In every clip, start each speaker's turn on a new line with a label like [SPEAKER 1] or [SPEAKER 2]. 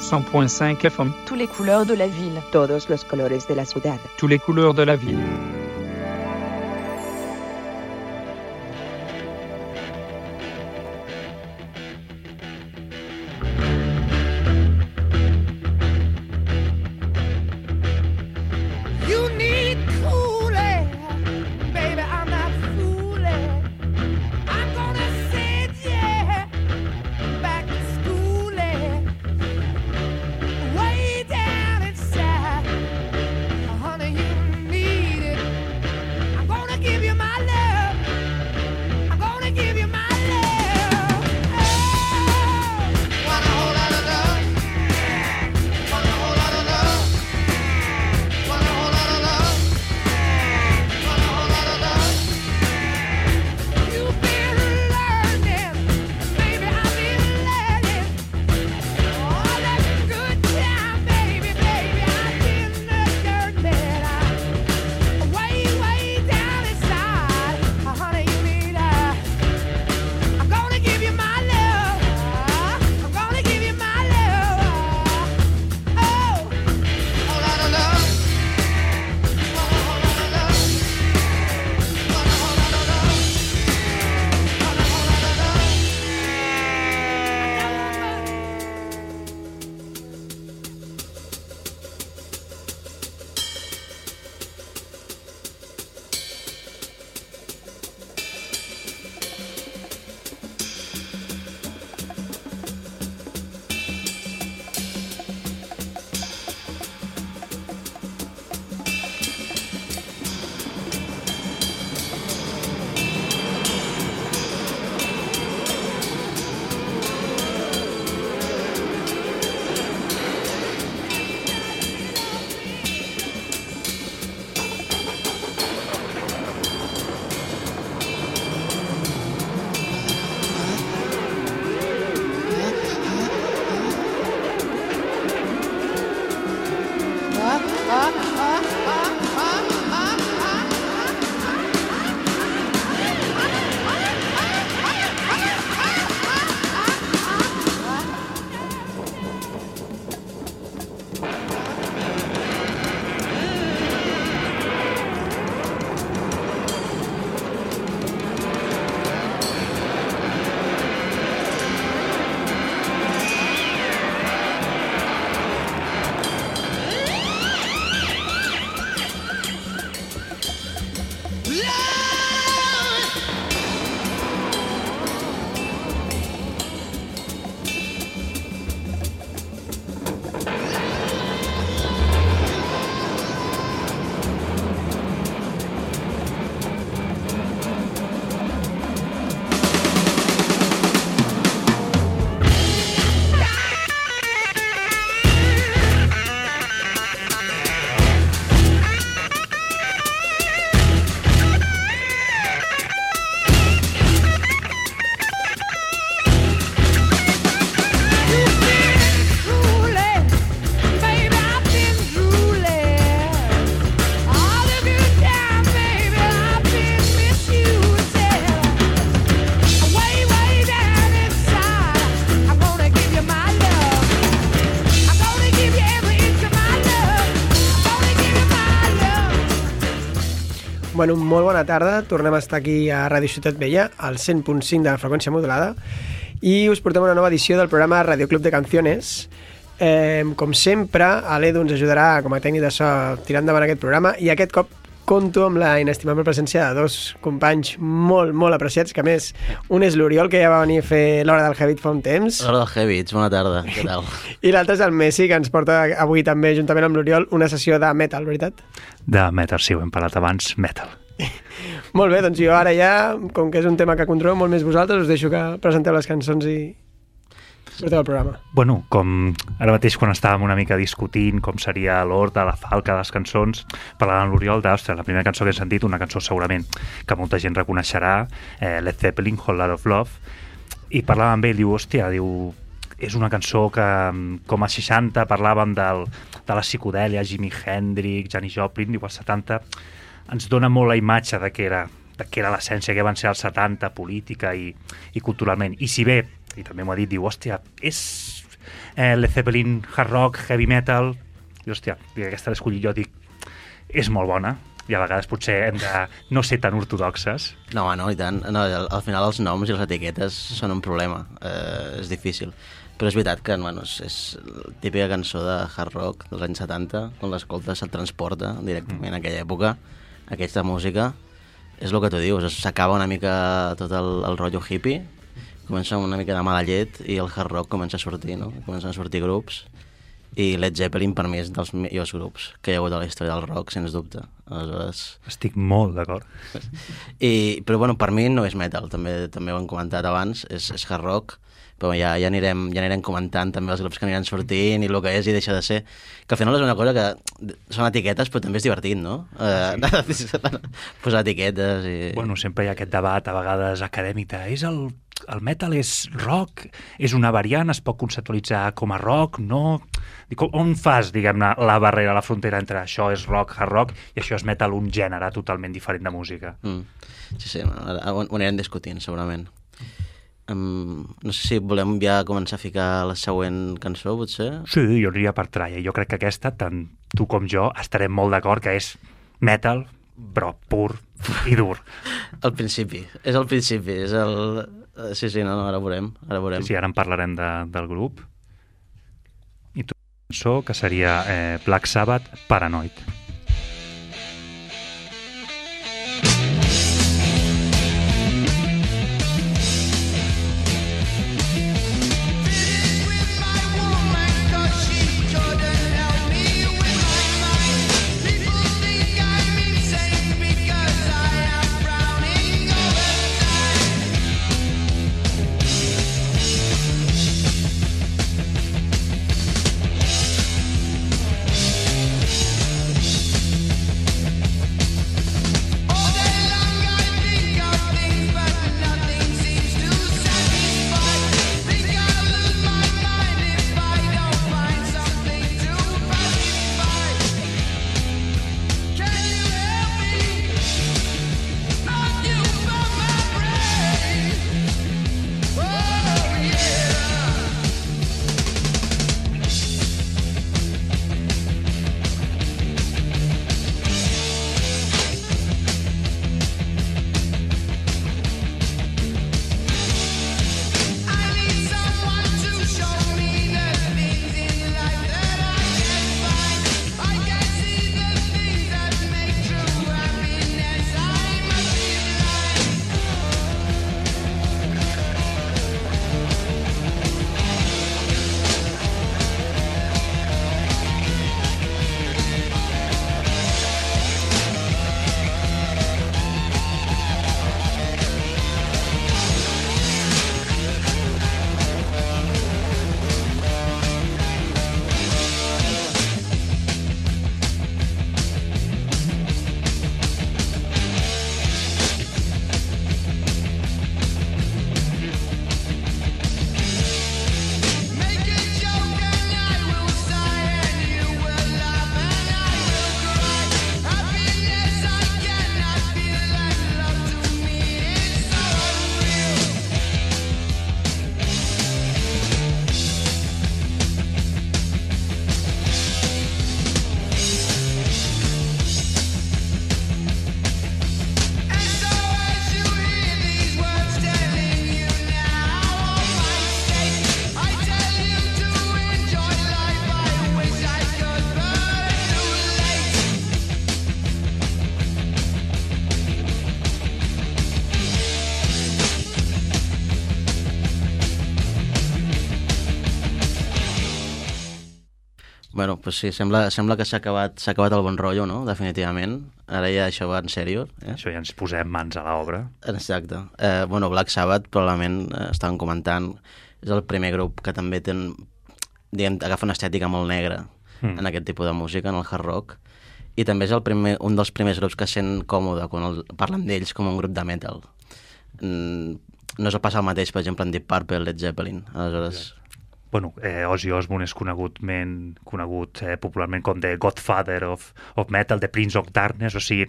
[SPEAKER 1] 100.5 FM.
[SPEAKER 2] Tous les couleurs de la ville.
[SPEAKER 3] Todos los colores de la ciudad.
[SPEAKER 1] Tous les couleurs de la ville.
[SPEAKER 4] Molt bona tarda. Tornem a estar aquí a Ràdio Ciutat Vella, al 100.5 de la freqüència modulada, i us portem una nova edició del programa Radio Club de Canciones. Eh, com sempre, l'Edu ens ajudarà com a tècnic de so a tirar endavant aquest programa, i aquest cop compto amb la inestimable presència de dos companys molt, molt apreciats, que a més, un és l'Oriol, que ja va venir a fer l'hora del Heavy fa un temps,
[SPEAKER 5] L'hora del Heavits, bona tarda, què tal?
[SPEAKER 4] i l'altre és el Messi, que ens porta avui també, juntament amb l'Oriol, una sessió de metal, veritat?
[SPEAKER 6] De metal, sí, ho hem parlat abans, metal.
[SPEAKER 4] Molt bé, doncs jo ara ja, com que és un tema que controleu molt més vosaltres, us deixo que presenteu les cançons i porteu el programa.
[SPEAKER 6] Bueno, com ara mateix quan estàvem una mica discutint com seria l'ordre, la falca les cançons, parlant amb l'Oriol d'Ostres, la primera cançó que he sentit, una cançó segurament que molta gent reconeixerà, eh, Led Zeppelin, Whole Lot of Love, i parlava amb ell, diu, hòstia, diu, és una cançó que, com a 60, parlàvem del, de la psicodèlia, Jimi Hendrix, Janis Joplin, diu, als 70, ens dona molt la imatge de que era, de que era l'essència que van ser els 70, política i, i culturalment. I si bé, i també m'ho ha dit, diu, hòstia, és, eh, Led Zeppelin, hard rock, heavy metal... I, hòstia, aquesta l'he escollit jo, dic, és molt bona, i a vegades potser hem de no ser tan ortodoxes.
[SPEAKER 5] No, no, i tant. No, al, al final els noms i les etiquetes són un problema. Eh, és difícil. Però és veritat que bueno, és, és típica cançó de hard rock dels anys 70, quan l'escoltes se't transporta directament a aquella època, aquesta música. És el que tu dius, s'acaba una mica tot el, el rotllo hippie, comença una mica de mala llet i el hard rock comença a sortir, no? Comencen a sortir grups i Led Zeppelin per mi és dels millors grups que hi ha hagut a la història del rock, sens dubte. Aleshores,
[SPEAKER 6] Estic molt d'acord.
[SPEAKER 5] i, però bueno, per mi no és metal, també també ho hem comentat abans, és, és hard rock, però ja, ja, anirem, ja anirem comentant també els grups que aniran sortint i el que és i deixa de ser, que al final és una cosa que són etiquetes però també és divertit, no? Sí. Eh, posar etiquetes i...
[SPEAKER 6] Bueno, sempre hi ha aquest debat, a vegades acadèmic, de, és el, el metal és rock, és una variant, es pot conceptualitzar com a rock, no? Dic, on fas, diguem-ne, la barrera, la frontera entre això és rock, hard rock, i això és metal, un gènere totalment diferent de música?
[SPEAKER 5] Mm. Sí, sí, ho anirem discutint, segurament. Um, no sé si volem ja començar a ficar la següent cançó, potser?
[SPEAKER 6] Sí, jo aniria per Traia. Jo crec que aquesta, tant tu com jo, estarem molt d'acord que és metal, però pur i dur.
[SPEAKER 5] Al principi, és al principi, és el... Sí, sí, no, no, ara ho veurem, ara ho veurem.
[SPEAKER 6] Sí, sí, ara en parlarem de, del grup. I tu cançó que seria eh, Black Sabbath, Paranoid.
[SPEAKER 5] Bueno, pues sí, sembla, sembla que s'ha acabat, acabat el bon rotllo, no? Definitivament. Ara ja això va en sèrio. Eh?
[SPEAKER 6] Això ja ens posem mans a l'obra.
[SPEAKER 5] Exacte. Eh, bueno, Black Sabbath, probablement, eh, estaven comentant, és el primer grup que també té, diguem, agafa una estètica molt negra
[SPEAKER 6] Mm.
[SPEAKER 5] en aquest tipus de música, en el hard rock, i també és el primer, un dels primers grups que sent còmode quan el, parlen d'ells com un grup de metal. Mm, no és el pas el mateix, per exemple, en Deep Purple, Led Zeppelin. Aleshores,
[SPEAKER 6] Bueno, eh, Ozzy Osbourne és conegutment, conegut eh, popularment com The Godfather of, of Metal, The Prince of Darkness, o sigui,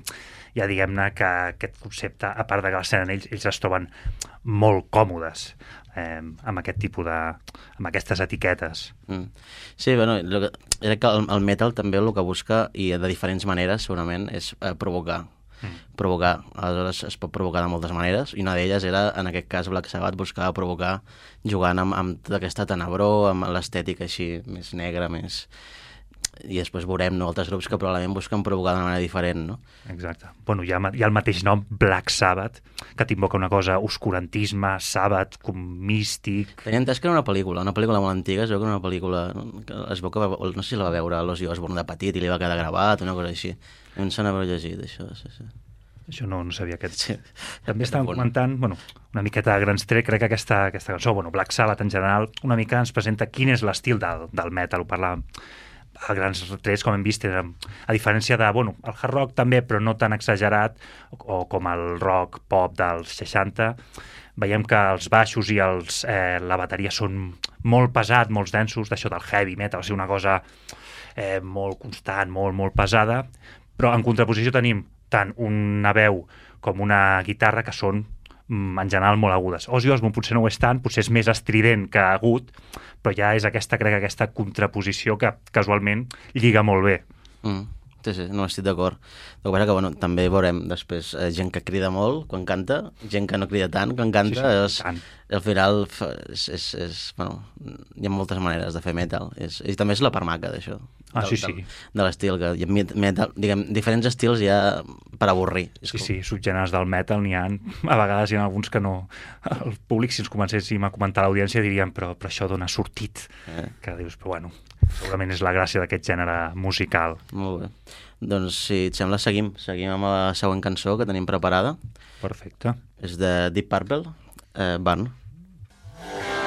[SPEAKER 6] ja diguem-ne que aquest concepte, a part de que l'escena en ells, ells es troben molt còmodes. eh, amb aquest tipus de... amb aquestes etiquetes.
[SPEAKER 5] Mm. Sí, bueno, que, que el, el metal també el que busca, i de diferents maneres segurament, és eh, provocar. Mm. Provocar. Aleshores es pot provocar de moltes maneres, i una d'elles era, en aquest cas, Black Sabbath buscava provocar jugant amb, amb tota aquesta tenebró, amb l'estètica així més negra, més i després veurem no, altres grups que probablement busquen provocar d'una manera diferent, no?
[SPEAKER 6] Exacte. Bueno, hi ha, hi ha el mateix nom, Black Sabbath, que t'invoca una cosa, oscurantisme, Sabbath, com místic...
[SPEAKER 5] Tenia entès que era una pel·lícula, una pel·lícula molt antiga, es veu que era una pel·lícula... Que es veu que va, no sé si la va veure l'Ozzy Osbourne de petit i li va quedar gravat, una cosa així. Em sembla haver llegit, això, sí, sí.
[SPEAKER 6] Això no, no sabia aquest.
[SPEAKER 5] Sí.
[SPEAKER 6] També estàvem
[SPEAKER 5] Bueno.
[SPEAKER 6] comentant, bueno, una miqueta a grans trets, crec que aquesta, aquesta cançó, bueno, Black Sabbath en general, una mica ens presenta quin és l'estil del, del metal, ho parlàvem a grans trets, com hem vist, a diferència de, bueno, el hard rock també, però no tan exagerat, o, o com el rock pop dels 60, veiem que els baixos i els, eh, la bateria són molt pesat, molt densos, d'això del heavy metal, o sigui, una cosa eh, molt constant, molt, molt pesada, però en contraposició tenim tant una veu com una guitarra que són en general molt agudes. Ozzy Osbourne potser no ho és tant, potser és més estrident que agut, però ja és aquesta, crec, aquesta contraposició que casualment lliga molt bé.
[SPEAKER 5] Mm. Sí, sí, no estic d'acord. El que passa que, bueno, també veurem després eh, gent que crida molt quan canta, gent que no crida tant quan canta.
[SPEAKER 6] Sí, sí,
[SPEAKER 5] és,
[SPEAKER 6] tant.
[SPEAKER 5] Al final és, és, és, bueno, hi ha moltes maneres de fer metal. És, I també és la part maca d'això.
[SPEAKER 6] Ah,
[SPEAKER 5] del-
[SPEAKER 6] sí, sí.
[SPEAKER 5] De l'estil, que hi ha met- metal, diguem, diferents estils hi ha per avorrir. És
[SPEAKER 6] Sí,
[SPEAKER 5] com-
[SPEAKER 6] sí, subgèneres del metal n'hi ha, a vegades hi ha alguns que no... El públic, si ens comencéssim a comentar l'audiència, diríem, però, però això dona sortit.
[SPEAKER 5] Eh.
[SPEAKER 6] Que dius, però bueno, segurament és la gràcia d'aquest gènere musical.
[SPEAKER 5] Molt bé. Doncs, si et sembla, seguim. Seguim amb la següent cançó que tenim preparada.
[SPEAKER 6] Perfecte.
[SPEAKER 5] És de Deep Purple, eh, Burn.
[SPEAKER 7] The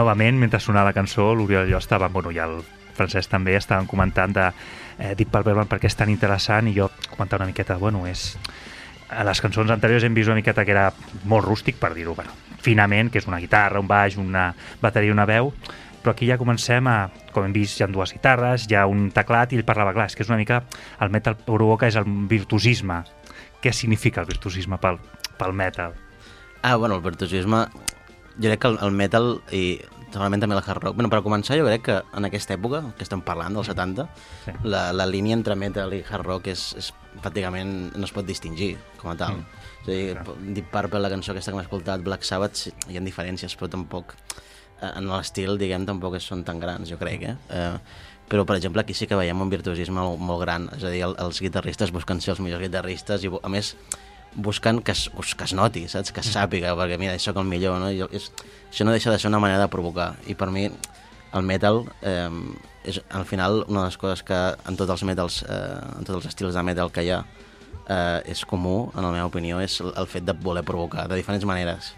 [SPEAKER 6] novament, mentre sonava la cançó, l'Oriol i jo estàvem, bueno, i el Francesc també, estaven comentant de eh, Deep Purple Band perquè és tan interessant i jo comentava una miqueta, bueno, és... A les cançons anteriors hem vist una miqueta que era molt rústic, per dir-ho, bueno, finament, que és una guitarra, un baix, una bateria, una veu, però aquí ja comencem a, com hem vist, hi ha dues guitarres, hi ha un teclat i ell parlava, clar, és que és una mica, el metal provoca és el virtuosisme. Què significa el virtuosisme pel, pel metal?
[SPEAKER 5] Ah, bueno, el virtuosisme... Jo crec que el, el metal i segurament també el hard rock... Bueno, per començar, jo crec que en aquesta època, que estem parlant, dels 70,
[SPEAKER 6] Sí.
[SPEAKER 5] la, la línia entre metal i hard rock és, és pràcticament no es pot distingir com a tal.
[SPEAKER 6] Mm.
[SPEAKER 5] Mm. És a dir, Deep Purple, la cançó aquesta que hem escoltat, Black Sabbath, sí, hi ha diferències, però tampoc eh, en l'estil, diguem, tampoc són tan grans, jo crec, eh? eh però, per exemple, aquí sí que veiem un virtuosisme molt, molt gran, és a dir, el, els guitarristes busquen ser els millors guitarristes i, a més, buscant que es, que es noti, saps? Que es sàpiga, perquè mira, sóc el millor, no? I és, això no deixa de ser una manera de provocar. I per mi, el metal eh, és, al final, una de les coses que en tots els metals, eh, en tots els estils de metal que hi ha, eh, és comú, en la meva opinió, és el, el fet de voler provocar, de diferents maneres.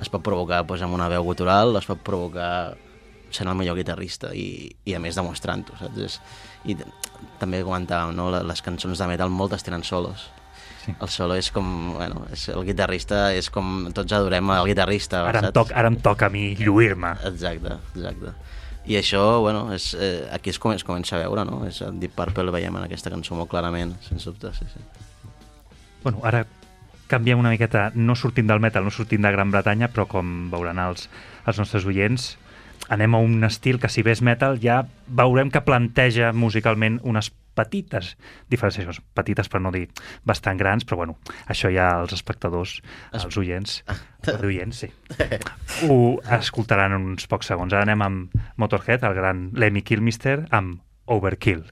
[SPEAKER 5] Es pot provocar doncs, amb una veu gutural, es pot provocar sent el millor guitarrista i, i a més demostrant-ho, saps? És, I també comentàvem, no? Le- Les cançons de metal moltes tenen solos.
[SPEAKER 6] Sí.
[SPEAKER 5] El solo és com, bueno, és, el guitarrista és com, tots adorem el guitarrista,
[SPEAKER 6] Ara em, toc, ara em toca a mi lluir-me.
[SPEAKER 5] Exacte, exacte. I això, bueno, és, eh, aquí es, com, es comença a veure, no? És el Deep Purple el veiem en aquesta cançó molt clarament, sens dubte, sí, sí.
[SPEAKER 6] Bueno, ara canviem una miqueta, no sortint del metal, no sortint de Gran Bretanya, però com veuran els, els nostres oients, anem a un estil que si bé és metal ja veurem que planteja musicalment unes petites diferenciacions, petites per no dir bastant grans, però bueno, això ja els espectadors,
[SPEAKER 5] Es-
[SPEAKER 6] els oients, els oients, sí, ho escoltaran uns pocs segons. Ara anem amb Motorhead, el gran Lemmy Kilmister, amb Overkill.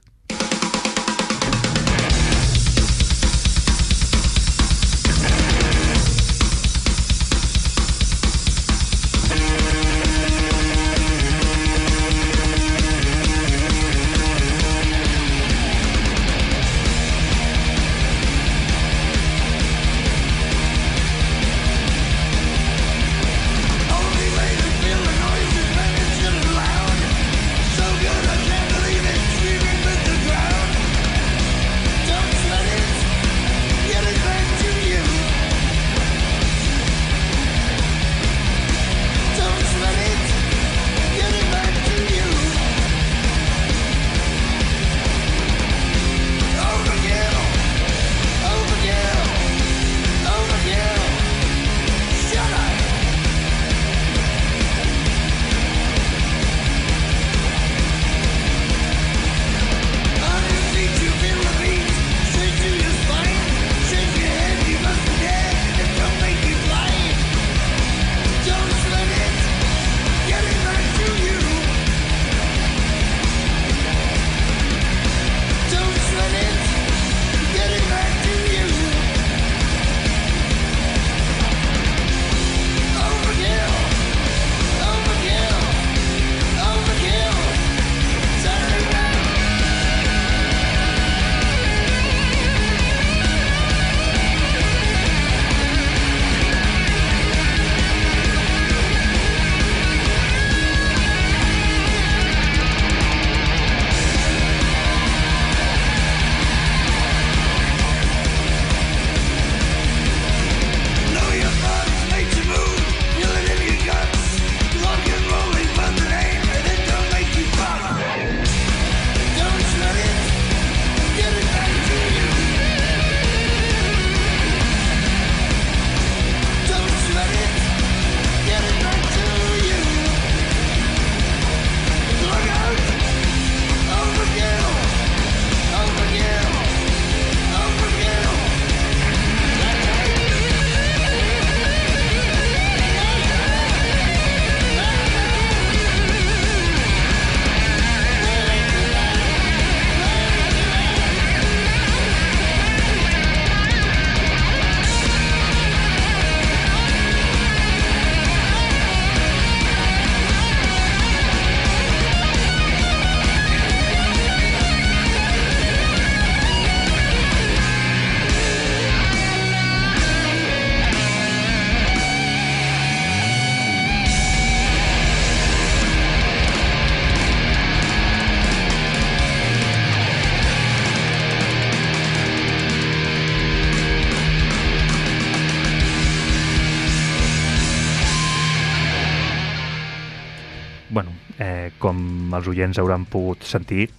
[SPEAKER 6] Els oients hauran pogut sentir,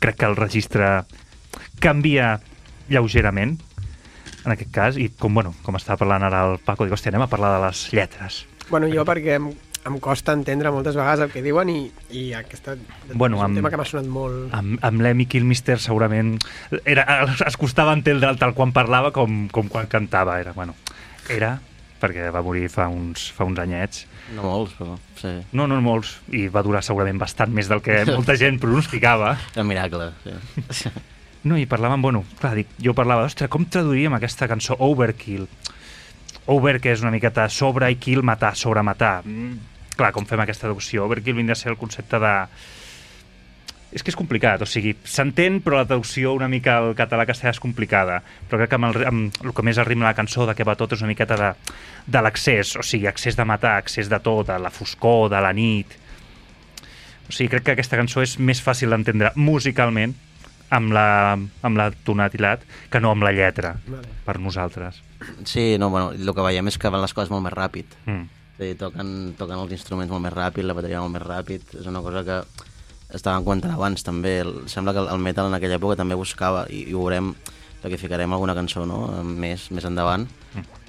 [SPEAKER 6] crec que el registre canvia lleugerament, en aquest cas, i com, bueno, com estava parlant ara el Paco, dic, hòstia, anem a parlar de les lletres.
[SPEAKER 4] Bueno, jo perquè em, em costa entendre moltes vegades el que diuen i, i aquesta
[SPEAKER 6] Bueno,
[SPEAKER 4] és un
[SPEAKER 6] amb-
[SPEAKER 4] tema que m'ha sonat molt...
[SPEAKER 6] Amb, amb l'Emi Kilmister segurament era, es costava entendre'l tal quan parlava com, com quan cantava. Era, bueno, era perquè va morir fa uns, fa uns anyets.
[SPEAKER 5] No molts, però sí.
[SPEAKER 6] No, no molts, i va durar segurament bastant més del que molta gent pronosticava.
[SPEAKER 5] Un miracle, sí.
[SPEAKER 6] No, i parlàvem, bueno, clar, dic, jo parlava, ostres, com traduiríem aquesta cançó Overkill? Over, que és una miqueta sobre i kill, matar, sobre matar. Mm, clar, com fem aquesta traducció? Overkill vindria a ser el concepte de... És que és complicat, o sigui, s'entén, però la traducció una mica al català-castellà és complicada. Però crec que amb el, amb el que més arrima la cançó de què va tot és una miqueta de, de l'accés, o sigui, accés de matar, accés de tot, de la foscor, de la nit... O sigui, crec que aquesta cançó és més fàcil d'entendre musicalment amb la, amb la tonalitat que no amb la lletra,
[SPEAKER 4] Vale.
[SPEAKER 6] per nosaltres.
[SPEAKER 5] Sí, no, bueno, el que veiem és que van les coses molt més ràpid.
[SPEAKER 6] Mm.
[SPEAKER 5] És a dir, toquen, toquen els instruments molt més ràpid, la bateria molt més ràpid. És una cosa que estàvem comentant abans també. El, sembla que el, el metal en aquella època també buscava, i, i ho veurem, perquè ficarem alguna cançó no? més, més endavant,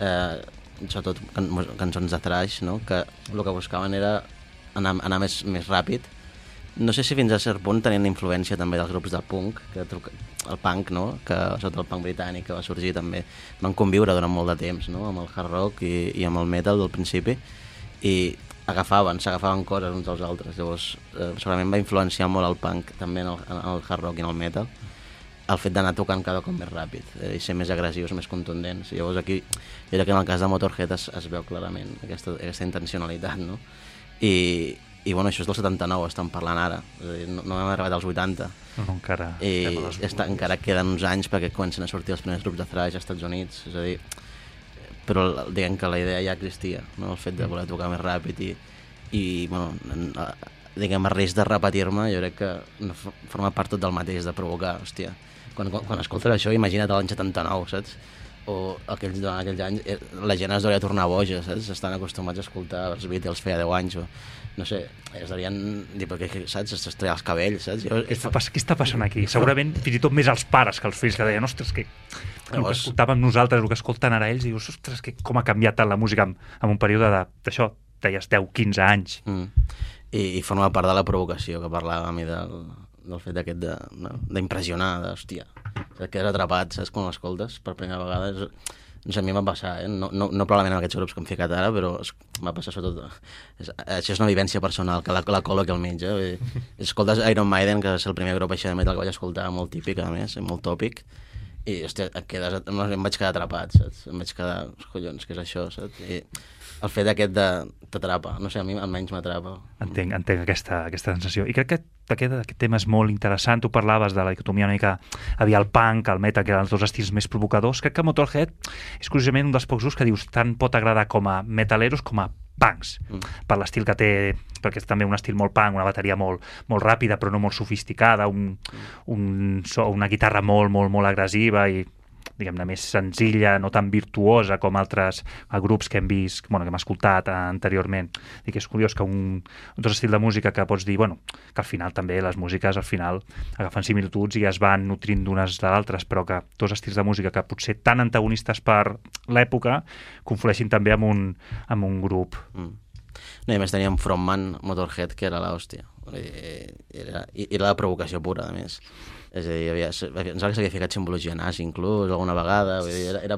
[SPEAKER 5] eh, sobretot can, cançons de thrash, no? que el que buscaven era anar, anar més, més ràpid. No sé si fins a cert punt tenien influència també dels grups del punk, que el punk, no? que sota el punk britànic que va sorgir també van conviure durant molt de temps no? amb el hard rock i, i amb el metal del principi i agafaven, s'agafaven coses uns als altres. Llavors eh, segurament va influenciar molt el punk també en el, en el hard rock i en el metal el fet d'anar tocant cada cop més ràpid eh, i ser més agressius, més contundents. Llavors aquí, jo crec que en el cas de Motorhead es, es veu clarament aquesta, aquesta intencionalitat, no? I, i bueno, això és del 79, estan parlant ara, és a dir, no, no hem arribat als 80,
[SPEAKER 6] No, encara...
[SPEAKER 5] i
[SPEAKER 6] estem
[SPEAKER 5] està, encara queden uns anys perquè comencen a sortir els primers grups de thrash als Estats Units, és a dir, però diguem que la idea ja existia, no? el fet de voler tocar més ràpid i, i bueno, diguem, a risc de repetir-me, jo crec que no forma part tot del mateix, de provocar, hòstia. Quan, quan, quan escoltes això, imagina't l'any 79, saps? O aquells, durant aquells anys, eh, la gent es devia tornar boja, saps? Estan acostumats a escoltar els Beatles feia 10 anys, o no sé, es devien dir, perquè, saps? Es treia els cabells, saps? Jo,
[SPEAKER 6] Què està, pas- què està passant aquí? Segurament fins i tot més els pares que els fills que deien, ostres, que el que
[SPEAKER 5] Llavors-
[SPEAKER 6] escoltàvem nosaltres, el que escolten ara ells, dius, ostres, que com ha canviat tant la música en, en un període de- d'això, deies 10-15 anys.
[SPEAKER 5] Mm. I, I forma part de la provocació que parlàvem i del, del fet aquest de- d'impressionar, de, d'hòstia, et quedes atrapat, saps, quan l'escoltes per primera vegada. És, sé, a mi em va passar, eh? no, no, no probablement amb aquests grups que hem ficat ara, però es, va passar sobretot... És, això és una vivència personal, que la, la col·loqui al mig. Eh? Escoltes Iron Maiden, que és el primer grup així de metal que vaig escoltar, molt típic, a més, molt tòpic, i hòstia, et quedes, em vaig quedar atrapat, saps? Em vaig quedar, collons, què és això, saps? I el fet aquest de t'atrapa, no sé, a mi almenys m'atrapa.
[SPEAKER 6] Entenc, entenc aquesta, aquesta sensació. I crec que aquest, aquest tema és molt interessant. Tu parlaves de la dicotomia una mica havia el punk, el metal, que eren els dos estils més provocadors. Crec que Motorhead és curiosament un dels pocs grups que dius tant pot agradar com a metaleros com a punks,
[SPEAKER 5] Mm.
[SPEAKER 6] per l'estil que té, perquè és també un estil molt punk, una bateria molt, molt ràpida però no molt sofisticada, un, un so, una guitarra molt, molt, molt agressiva i diguem-ne, més senzilla, no tan virtuosa com altres eh, grups que hem vist, bueno, que hem escoltat eh, anteriorment. Dic és curiós que un, un altre estil de música que pots dir, bueno, que al final també les músiques al final agafen similituds i es van nutrint d'unes de l'altres, però que dos estils de música que potser tan antagonistes per l'època conflueixin també amb un, amb un grup.
[SPEAKER 5] Mm. No, i més teníem frontman Motorhead, que era l'hòstia. I, era, i era la provocació pura, a més. És a dir, havia, em sembla que s'havia ficat simbologia nazi, inclús, alguna vegada. Vull dir, era, era,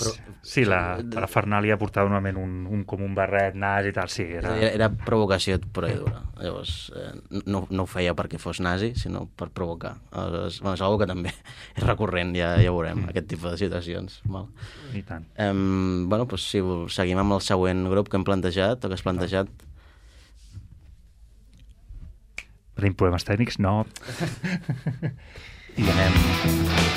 [SPEAKER 5] però,
[SPEAKER 6] Sí, la, la Fernàlia portava normalment un, un, com un barret nas i tal, sí. Era...
[SPEAKER 5] era, era provocació pura i dura. Llavors, eh, no, no ho feia perquè fos nazi, sinó per provocar. Aleshores, bueno, és una que també és recurrent, ja, ja veurem, aquest tipus de situacions. Val.
[SPEAKER 6] I tant.
[SPEAKER 5] Um, bueno, doncs si seguim amb el següent grup que hem plantejat, o que has plantejat.
[SPEAKER 6] Tenim problemes tècnics? No. I anem...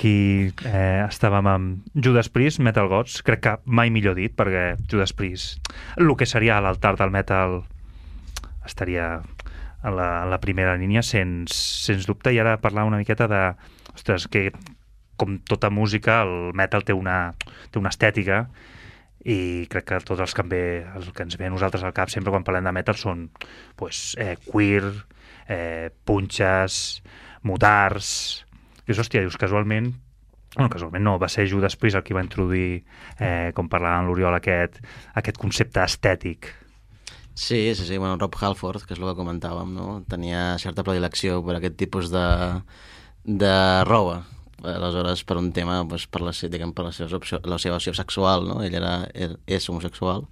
[SPEAKER 6] aquí eh, estàvem amb Judas Priest, Metal Gods, crec que mai millor dit, perquè Judas Priest, el que seria l'altar del metal estaria en la, en la primera línia, sens, sens dubte, i ara parlar una miqueta de, ostres, que com tota música, el metal té una, té una estètica i crec que tots els que, ve, el que ens ve a nosaltres al cap sempre quan parlem de metal són pues, eh, queer, eh, punxes, mutars... Dius, hòstia, dius, casualment bueno, casualment no, va ser Judas Priest el qui va introduir, eh, com parlava en l'Oriol, aquest, aquest concepte estètic.
[SPEAKER 5] Sí, sí, sí. Bueno, Rob Halford, que és el que comentàvem, no? tenia certa predilecció per aquest tipus de, de roba. Aleshores, per un tema, doncs, per, la, diguem, per la, seva opció, la seva opció sexual, no? ell era, er, és homosexual.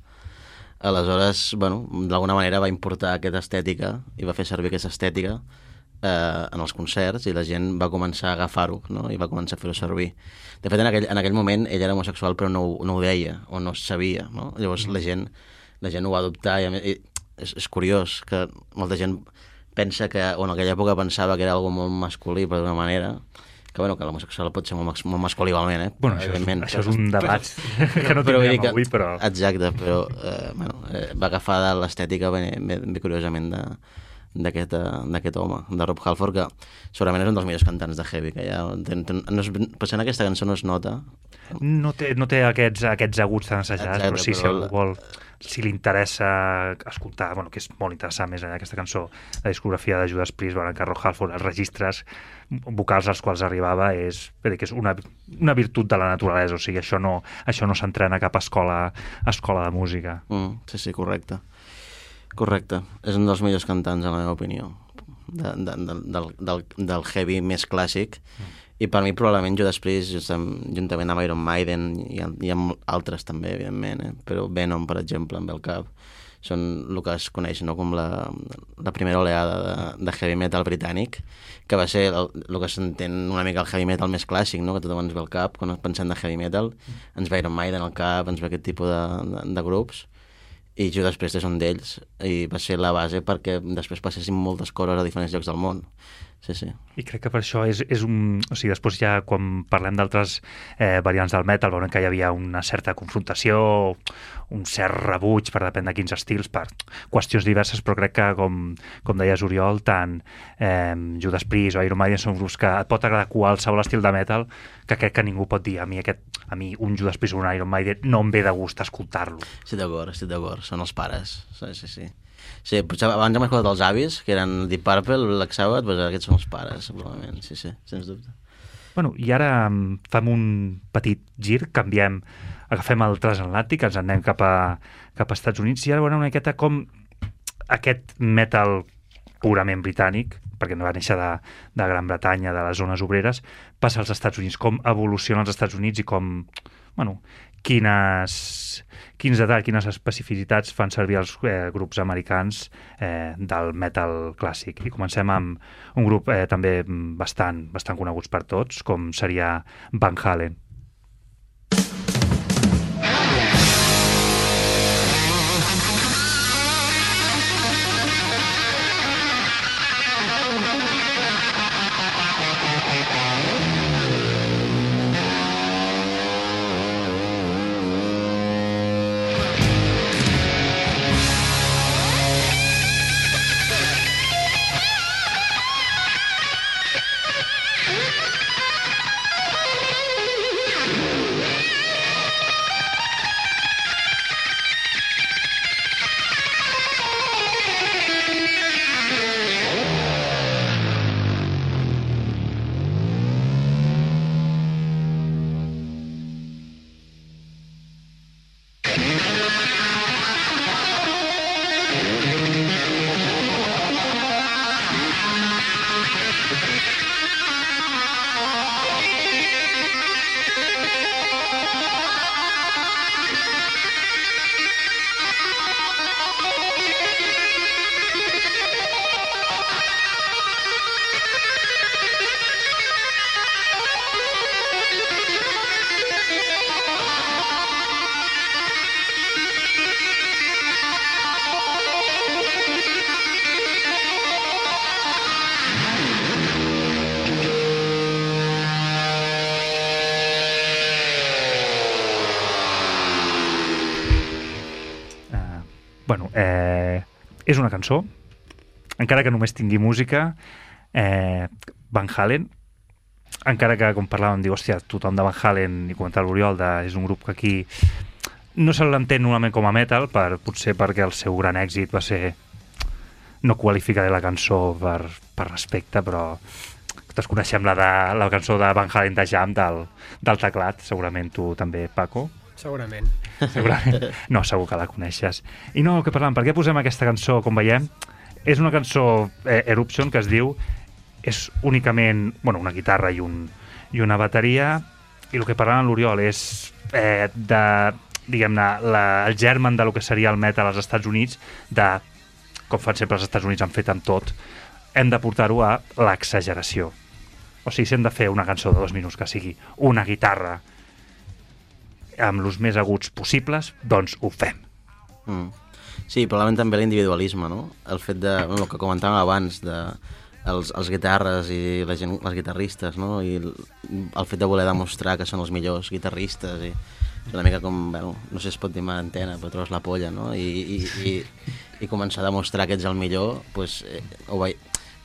[SPEAKER 5] Aleshores, bueno, d'alguna manera va importar aquesta estètica i va fer servir aquesta estètica eh, en els concerts i la gent va començar a agafar-ho no? i va començar a fer-ho servir. De fet, en aquell, en aquell moment ell era homosexual però no, no ho deia o no sabia. No? Llavors la gent, la gent ho va adoptar i, i és, és curiós que molta gent pensa que, o en aquella època pensava que era algo molt masculí per d'una manera, que bueno, que l'homosexual pot ser molt, molt masculí igualment, eh?
[SPEAKER 6] Bueno, això és, això és un debat que no
[SPEAKER 5] Però
[SPEAKER 6] tindrem avui, però...
[SPEAKER 5] Exacte, però eh, bueno, eh, va agafar l'estètica ben, ben, ben curiosament de d'aquest eh, d'aquest home, de Rob Halford, que segurament és un dels millors cantants de heavy que hi ha. No potser en aquesta cançó no es nota,
[SPEAKER 6] No té, no té aquests, aquests aguts tan assajats,
[SPEAKER 5] Exacte,
[SPEAKER 6] però sí, si
[SPEAKER 5] però
[SPEAKER 6] algú
[SPEAKER 5] la-
[SPEAKER 6] vol si li interessa escoltar, bueno, que és molt interessant més enllà d'aquesta cançó, la discografia de Judas Priest, bueno, que Rob Halford, els registres vocals als quals arribava és, que és una, una virtut de la naturalesa, o sigui, això no, això no s'entrena a cap escola, escola de música.
[SPEAKER 5] Mm, sí, sí, correcte. Correcte. És un dels millors cantants, en la meva opinió, de, de, de, del, del, del heavy més clàssic. I per mi, probablement, just amb, juntament amb Iron Maiden, i, i amb altres també, evidentment, eh? però Venom, per exemple, amb el cap, són el que es coneix no? com la, la primera oleada de, de heavy metal britànic, que va ser el, el que s'entén una mica el heavy metal més clàssic, no? que tothom ens ve al cap quan pensem de heavy metal, ens ve Iron Maiden al cap, ens ve aquest tipus de, de, de grups, i Judas Priest és un d'ells i va ser la base perquè després passessin moltes coses a diferents llocs del món. Sí, sí,
[SPEAKER 6] I crec que per això és, és un... O sigui, després ja quan parlem d'altres eh, variants del metal veurem que hi havia una certa confrontació, un cert rebuig per depèn de quins estils, per qüestions diverses, però crec que, com, com deies Oriol, tant eh, Judas Priest o Iron Maiden són grups que et pot agradar qualsevol estil de metal que crec que ningú pot dir. A mi, aquest, a mi un Judas Priest o un Iron Maiden no em ve de gust escoltar-lo.
[SPEAKER 5] estic d'acord, estic d'acord. Són els pares, sí, sí, sí. Sí, potser abans hem escoltat els avis, que eren Deep Purple, Black Sabbath, doncs aquests són els pares, probablement, sí, sí, sens dubte.
[SPEAKER 6] Bueno, i ara mm, fem un petit gir, canviem, agafem el transatlàntic, ens anem cap a, cap a Estats Units i ara veurem una miqueta com aquest metal purament britànic, perquè no va néixer de, de Gran Bretanya, de les zones obreres, passa als Estats Units, com evoluciona als Estats Units i com, bueno, quines, quins detalls, quines especificitats fan servir els eh, grups americans eh, del metal clàssic. I comencem amb un grup eh, també bastant, bastant coneguts per tots, com seria Van Halen. Cançó, encara que només tingui música, eh, Van Halen, encara que, com parlàvem, diu, hòstia, tothom de Van Halen, i comentar l'Oriol, és un grup que aquí no se l'entén normalment com a metal, per, potser perquè el seu gran èxit va ser no qualificaré la cançó per, per respecte, però tots coneixem la, de, la cançó de Van Halen de Jam del, del teclat, segurament tu també, Paco.
[SPEAKER 4] Segurament.
[SPEAKER 6] Segurament. No, segur que la coneixes. I no, que parlàvem, per què posem aquesta cançó, com veiem? És una cançó eh, Eruption que es diu és únicament bueno, una guitarra i, un, i una bateria i el que parlàvem l'Oriol és eh, de, diguem-ne, el germen de lo que seria el metal als Estats Units de, com fan sempre els Estats Units han fet amb tot, hem de portar-ho a l'exageració. O sigui, si hem de fer una cançó de dos minuts que sigui una guitarra amb els més aguts possibles, doncs ho fem.
[SPEAKER 5] Mm. Sí, probablement també l'individualisme, no? El fet de, bueno, el que comentàvem abans, de els, els guitarres i la gent, les guitarristes, no? I el, el fet de voler demostrar que són els millors guitarristes i és una mica com, bueno, no sé si es pot dir mà antena, però trobes la polla, no? I, i, i, i començar a demostrar que ets el millor, pues, eh, ho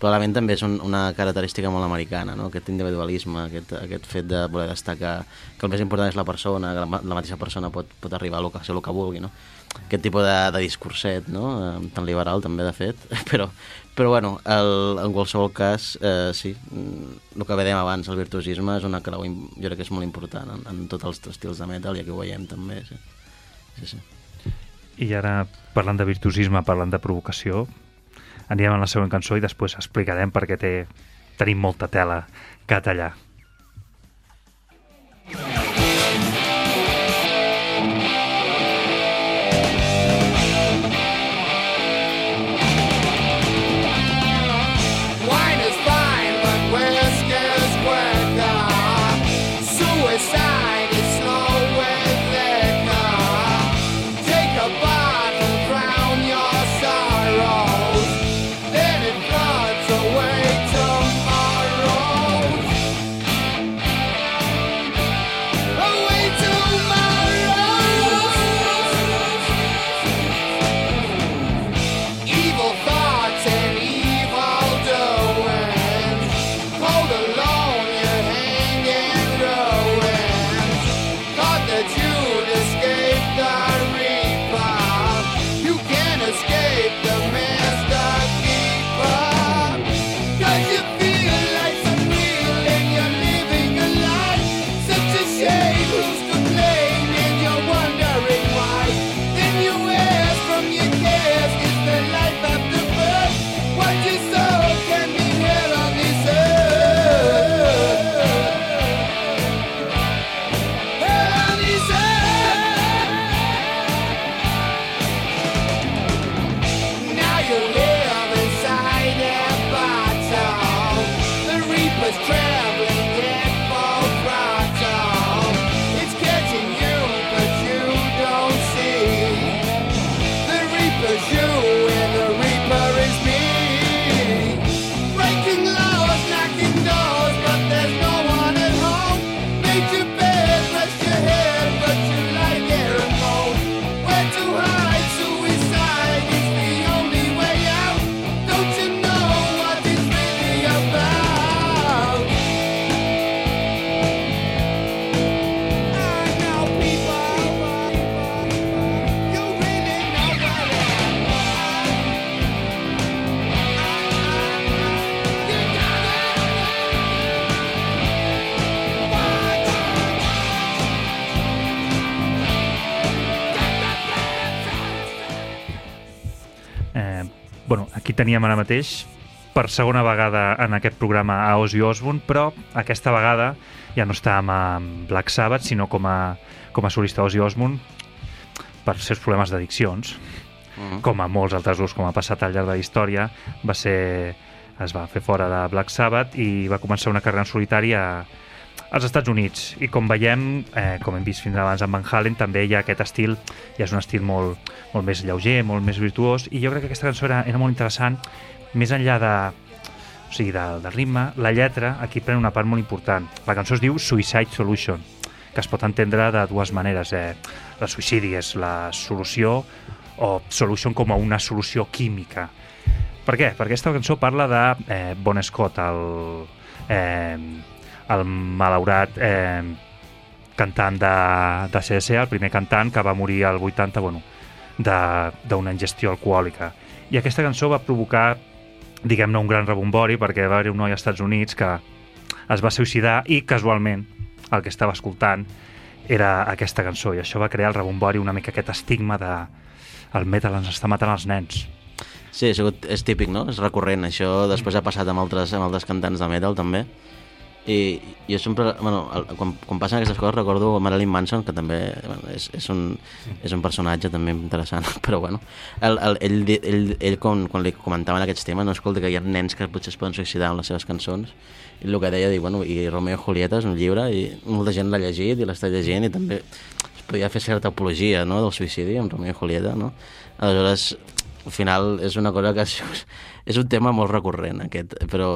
[SPEAKER 5] probablement també és un, una característica molt americana, no? aquest individualisme, aquest, aquest fet de voler destacar que el més important és la persona, que la, la mateixa persona pot, pot arribar a, lo que, a ser el que vulgui. No? Aquest tipus de, de discurset, no? Eh, tan liberal també, de fet, però, però bueno, el, en qualsevol cas, eh, sí, mm, el que dèiem abans, el virtuosisme és una clau, jo crec que és molt important en, en tots els estils de metal i aquí ho veiem també, sí. sí, sí.
[SPEAKER 6] I ara, parlant de virtuosisme, parlant de provocació, anirem a la següent cançó i després explicarem perquè té, tenim molta tela que tallar.
[SPEAKER 7] Wine
[SPEAKER 6] Eh, bueno, aquí teníem ara mateix per segona vegada en aquest programa a Ozzy Osbourne, però aquesta vegada ja no està amb, amb Black Sabbath, sinó com a, com a solista Ozzy Osbourne per els seus problemes d'addiccions,
[SPEAKER 5] Mm.
[SPEAKER 6] com a molts altres grups, com ha passat al llarg de la història, va ser, es va fer fora de Black Sabbath i va començar una carrera en solitari a, als Estats Units. I com veiem, eh, com hem vist fins abans amb Van Halen, també hi ha aquest estil, ja és un estil molt, molt més lleuger, molt més virtuós, i jo crec que aquesta cançó era, era molt interessant, més enllà de, o sigui, del, del ritme, la lletra aquí pren una part molt important. La cançó es diu Suicide Solution, que es pot entendre de dues maneres. Eh? La suïcidi és la solució
[SPEAKER 8] o Solution com a una solució química. Per què? Perquè aquesta cançó parla de eh, Bon Scott, el, eh, el malaurat eh, cantant de, de CSA, el primer cantant que va morir al 80, bueno, d'una ingestió alcohòlica. I aquesta cançó va provocar, diguem-ne, un gran rebombori perquè va haver un noi als Estats Units que es va suïcidar i casualment el que estava escoltant era aquesta cançó i això va crear el rebombori, una mica aquest estigma de el metal ens està matant els nens.
[SPEAKER 5] Sí, sigut, és típic, no? És recurrent. Això després ha passat amb altres, amb altres cantants de metal, també. I jo sempre, bueno, el- quan, quan passen aquestes coses recordo Marilyn Manson, que també bueno, és, és, un, és un personatge també interessant, però bueno, el, el, ell, ell, ell quan, quan li comentaven aquests temes, no escolta que hi ha nens que potser es poden suïcidar amb les seves cançons, i el que deia, diu, bueno, i Romeo i Julieta és un llibre, i molta gent l'ha llegit i l'està llegint, i també es podia fer certa apologia no, del suïcidi amb Romeo i Julieta, no? Aleshores, al final és una cosa que és, és un tema molt recurrent aquest, però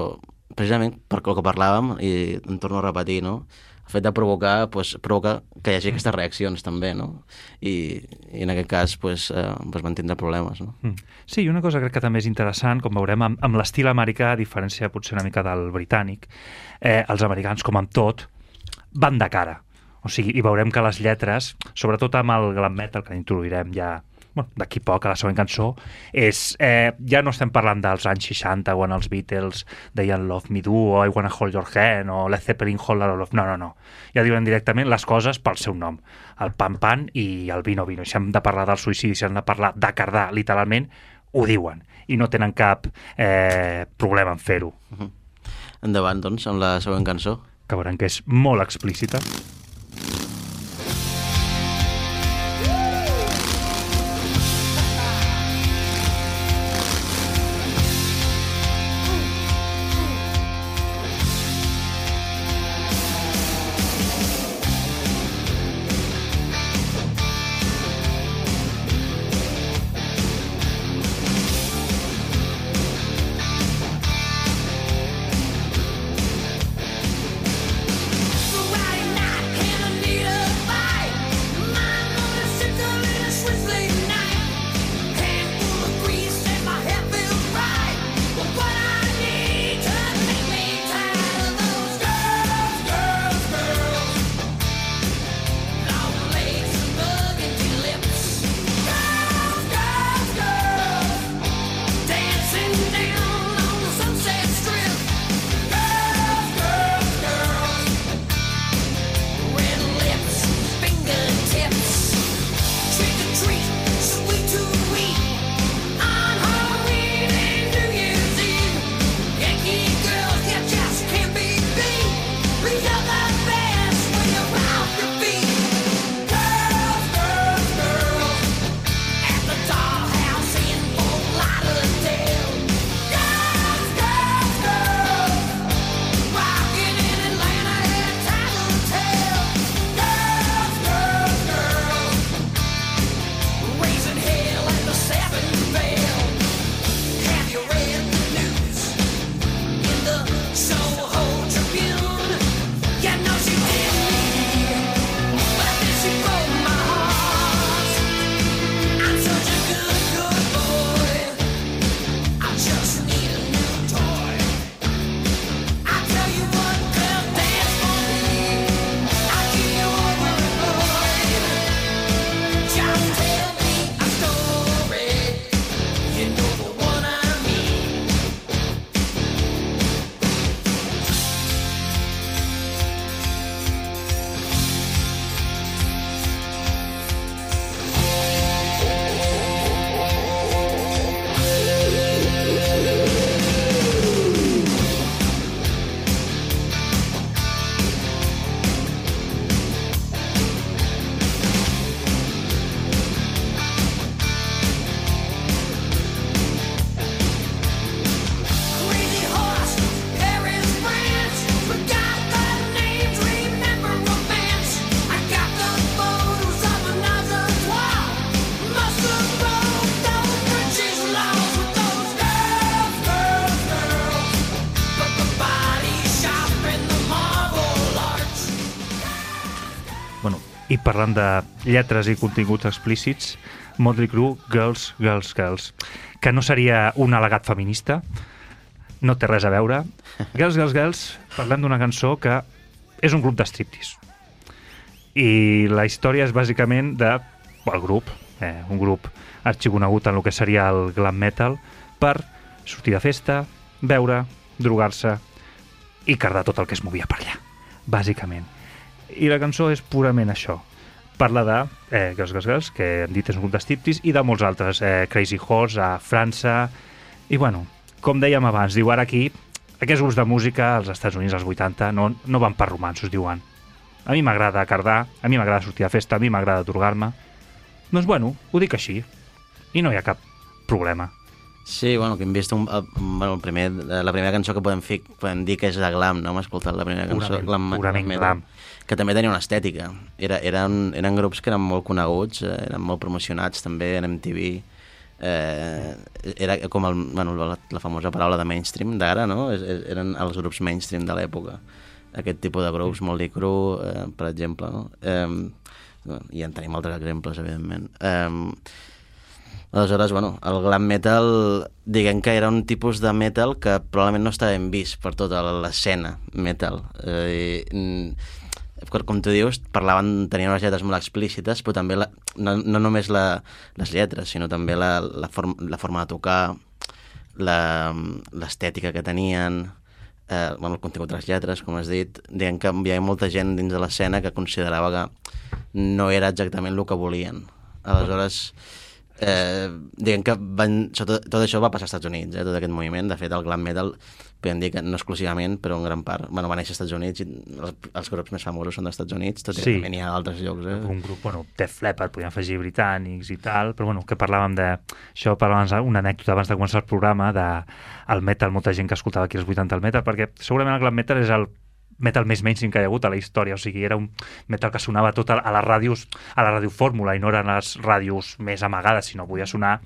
[SPEAKER 5] precisament per el que parlàvem i em torno a repetir, no? el fet de provocar pues, provoca que hi hagi aquestes reaccions també, no? I, i en aquest cas pues, eh, pues van tindre problemes. No?
[SPEAKER 8] Mm. Sí, i una cosa crec que també és interessant, com veurem, amb, amb l'estil americà, a diferència potser una mica del britànic, eh, els americans, com amb tot, van de cara. O sigui, i veurem que les lletres, sobretot amb el glam metal, que introduirem ja bueno, d'aquí poc a la següent cançó, és, eh, ja no estem parlant dels anys 60 quan els Beatles deien Love Me Do o I Wanna Hold Your Hand o Led Zeppelin Hold Our Love. No, no, no. Ja diuen directament les coses pel seu nom. El pan pan i el vino vino. I si hem de parlar del suïcidi, si hem de parlar de cardar, literalment, ho diuen. I no tenen cap eh, problema en fer-ho.
[SPEAKER 5] Endavant, doncs, amb la següent cançó.
[SPEAKER 8] Que veurem que és molt explícita. Parlant de lletres i continguts explícits,
[SPEAKER 6] Motley Crue, Girls, Girls, Girls, que no seria un al·legat feminista, no té res a veure. Girls, Girls, Girls, parlem d'una cançó que és un grup de striptease. I la història és bàsicament de el grup, eh, un grup arxiconegut en el que seria el glam metal, per sortir de festa, beure, drogar-se i cardar tot el que es movia per allà, bàsicament. I la cançó és purament això. Parla de eh, Girls, Girls, Girls, que hem dit és un grup de striptease, i de molts altres, eh, Crazy Horse, a França... I bueno, com dèiem abans, diu ara aquí, aquests grups de música als Estats Units, als 80, no, no van per romansos, diuen. A mi m'agrada cardar, a mi m'agrada sortir de festa, a mi m'agrada drogar-me. Doncs bueno, ho dic així. I no hi ha cap problema.
[SPEAKER 5] Sí, bueno, que hem vist un, el, bueno, el primer, la primera cançó que podem fer, podem dir que és de glam, no? Hem escoltat la primera cançó.
[SPEAKER 6] Purament,
[SPEAKER 5] glam,
[SPEAKER 6] purament
[SPEAKER 5] metal,
[SPEAKER 6] glam.
[SPEAKER 5] Que també tenia una estètica. Era, eren, eren grups que eren molt coneguts, eh, eren molt promocionats també en MTV. Eh, era com el, bueno, la, la famosa paraula de mainstream d'ara, no? És- és- Eren els grups mainstream de l'època. Aquest tipus de grups, Moldy Crew, eh, per exemple, no? Eh, I en tenim altres exemples, evidentment. Eh, Aleshores, bueno, el glam metal, diguem que era un tipus de metal que probablement no estava ben vist per tota l'escena metal. Eh, i, mm, com tu dius, parlaven, tenien unes lletres molt explícites, però també la, no, no només la, les lletres, sinó també la, la, form, la forma de tocar, l'estètica que tenien, eh, bueno, el contingut de les lletres, com has dit, diguem que hi havia molta gent dins de l'escena que considerava que no era exactament el que volien. Aleshores, eh, diguem que van, tot, tot això va passar als Estats Units, eh, tot aquest moviment. De fet, el glam metal, podem dir que no exclusivament, però en gran part, bueno, va néixer als Estats Units i els, els grups més famosos són dels Estats Units, tot i
[SPEAKER 6] Sí.
[SPEAKER 5] que n'hi ha d'altres llocs. Eh?
[SPEAKER 6] un grup, bueno, Def Leppard, podíem afegir britànics i tal, però bueno, que parlàvem de... Això parlàvem una anècdota abans de començar el programa de el metal, molta gent que escoltava aquí als 80 el metal, perquè segurament el glam metal és el metal més mainstream que hi ha hagut a la història, o sigui, era un metal que sonava tot a, les ràdios, a la radiofórmula, i no eren les ràdios més amagades, sinó podia sonar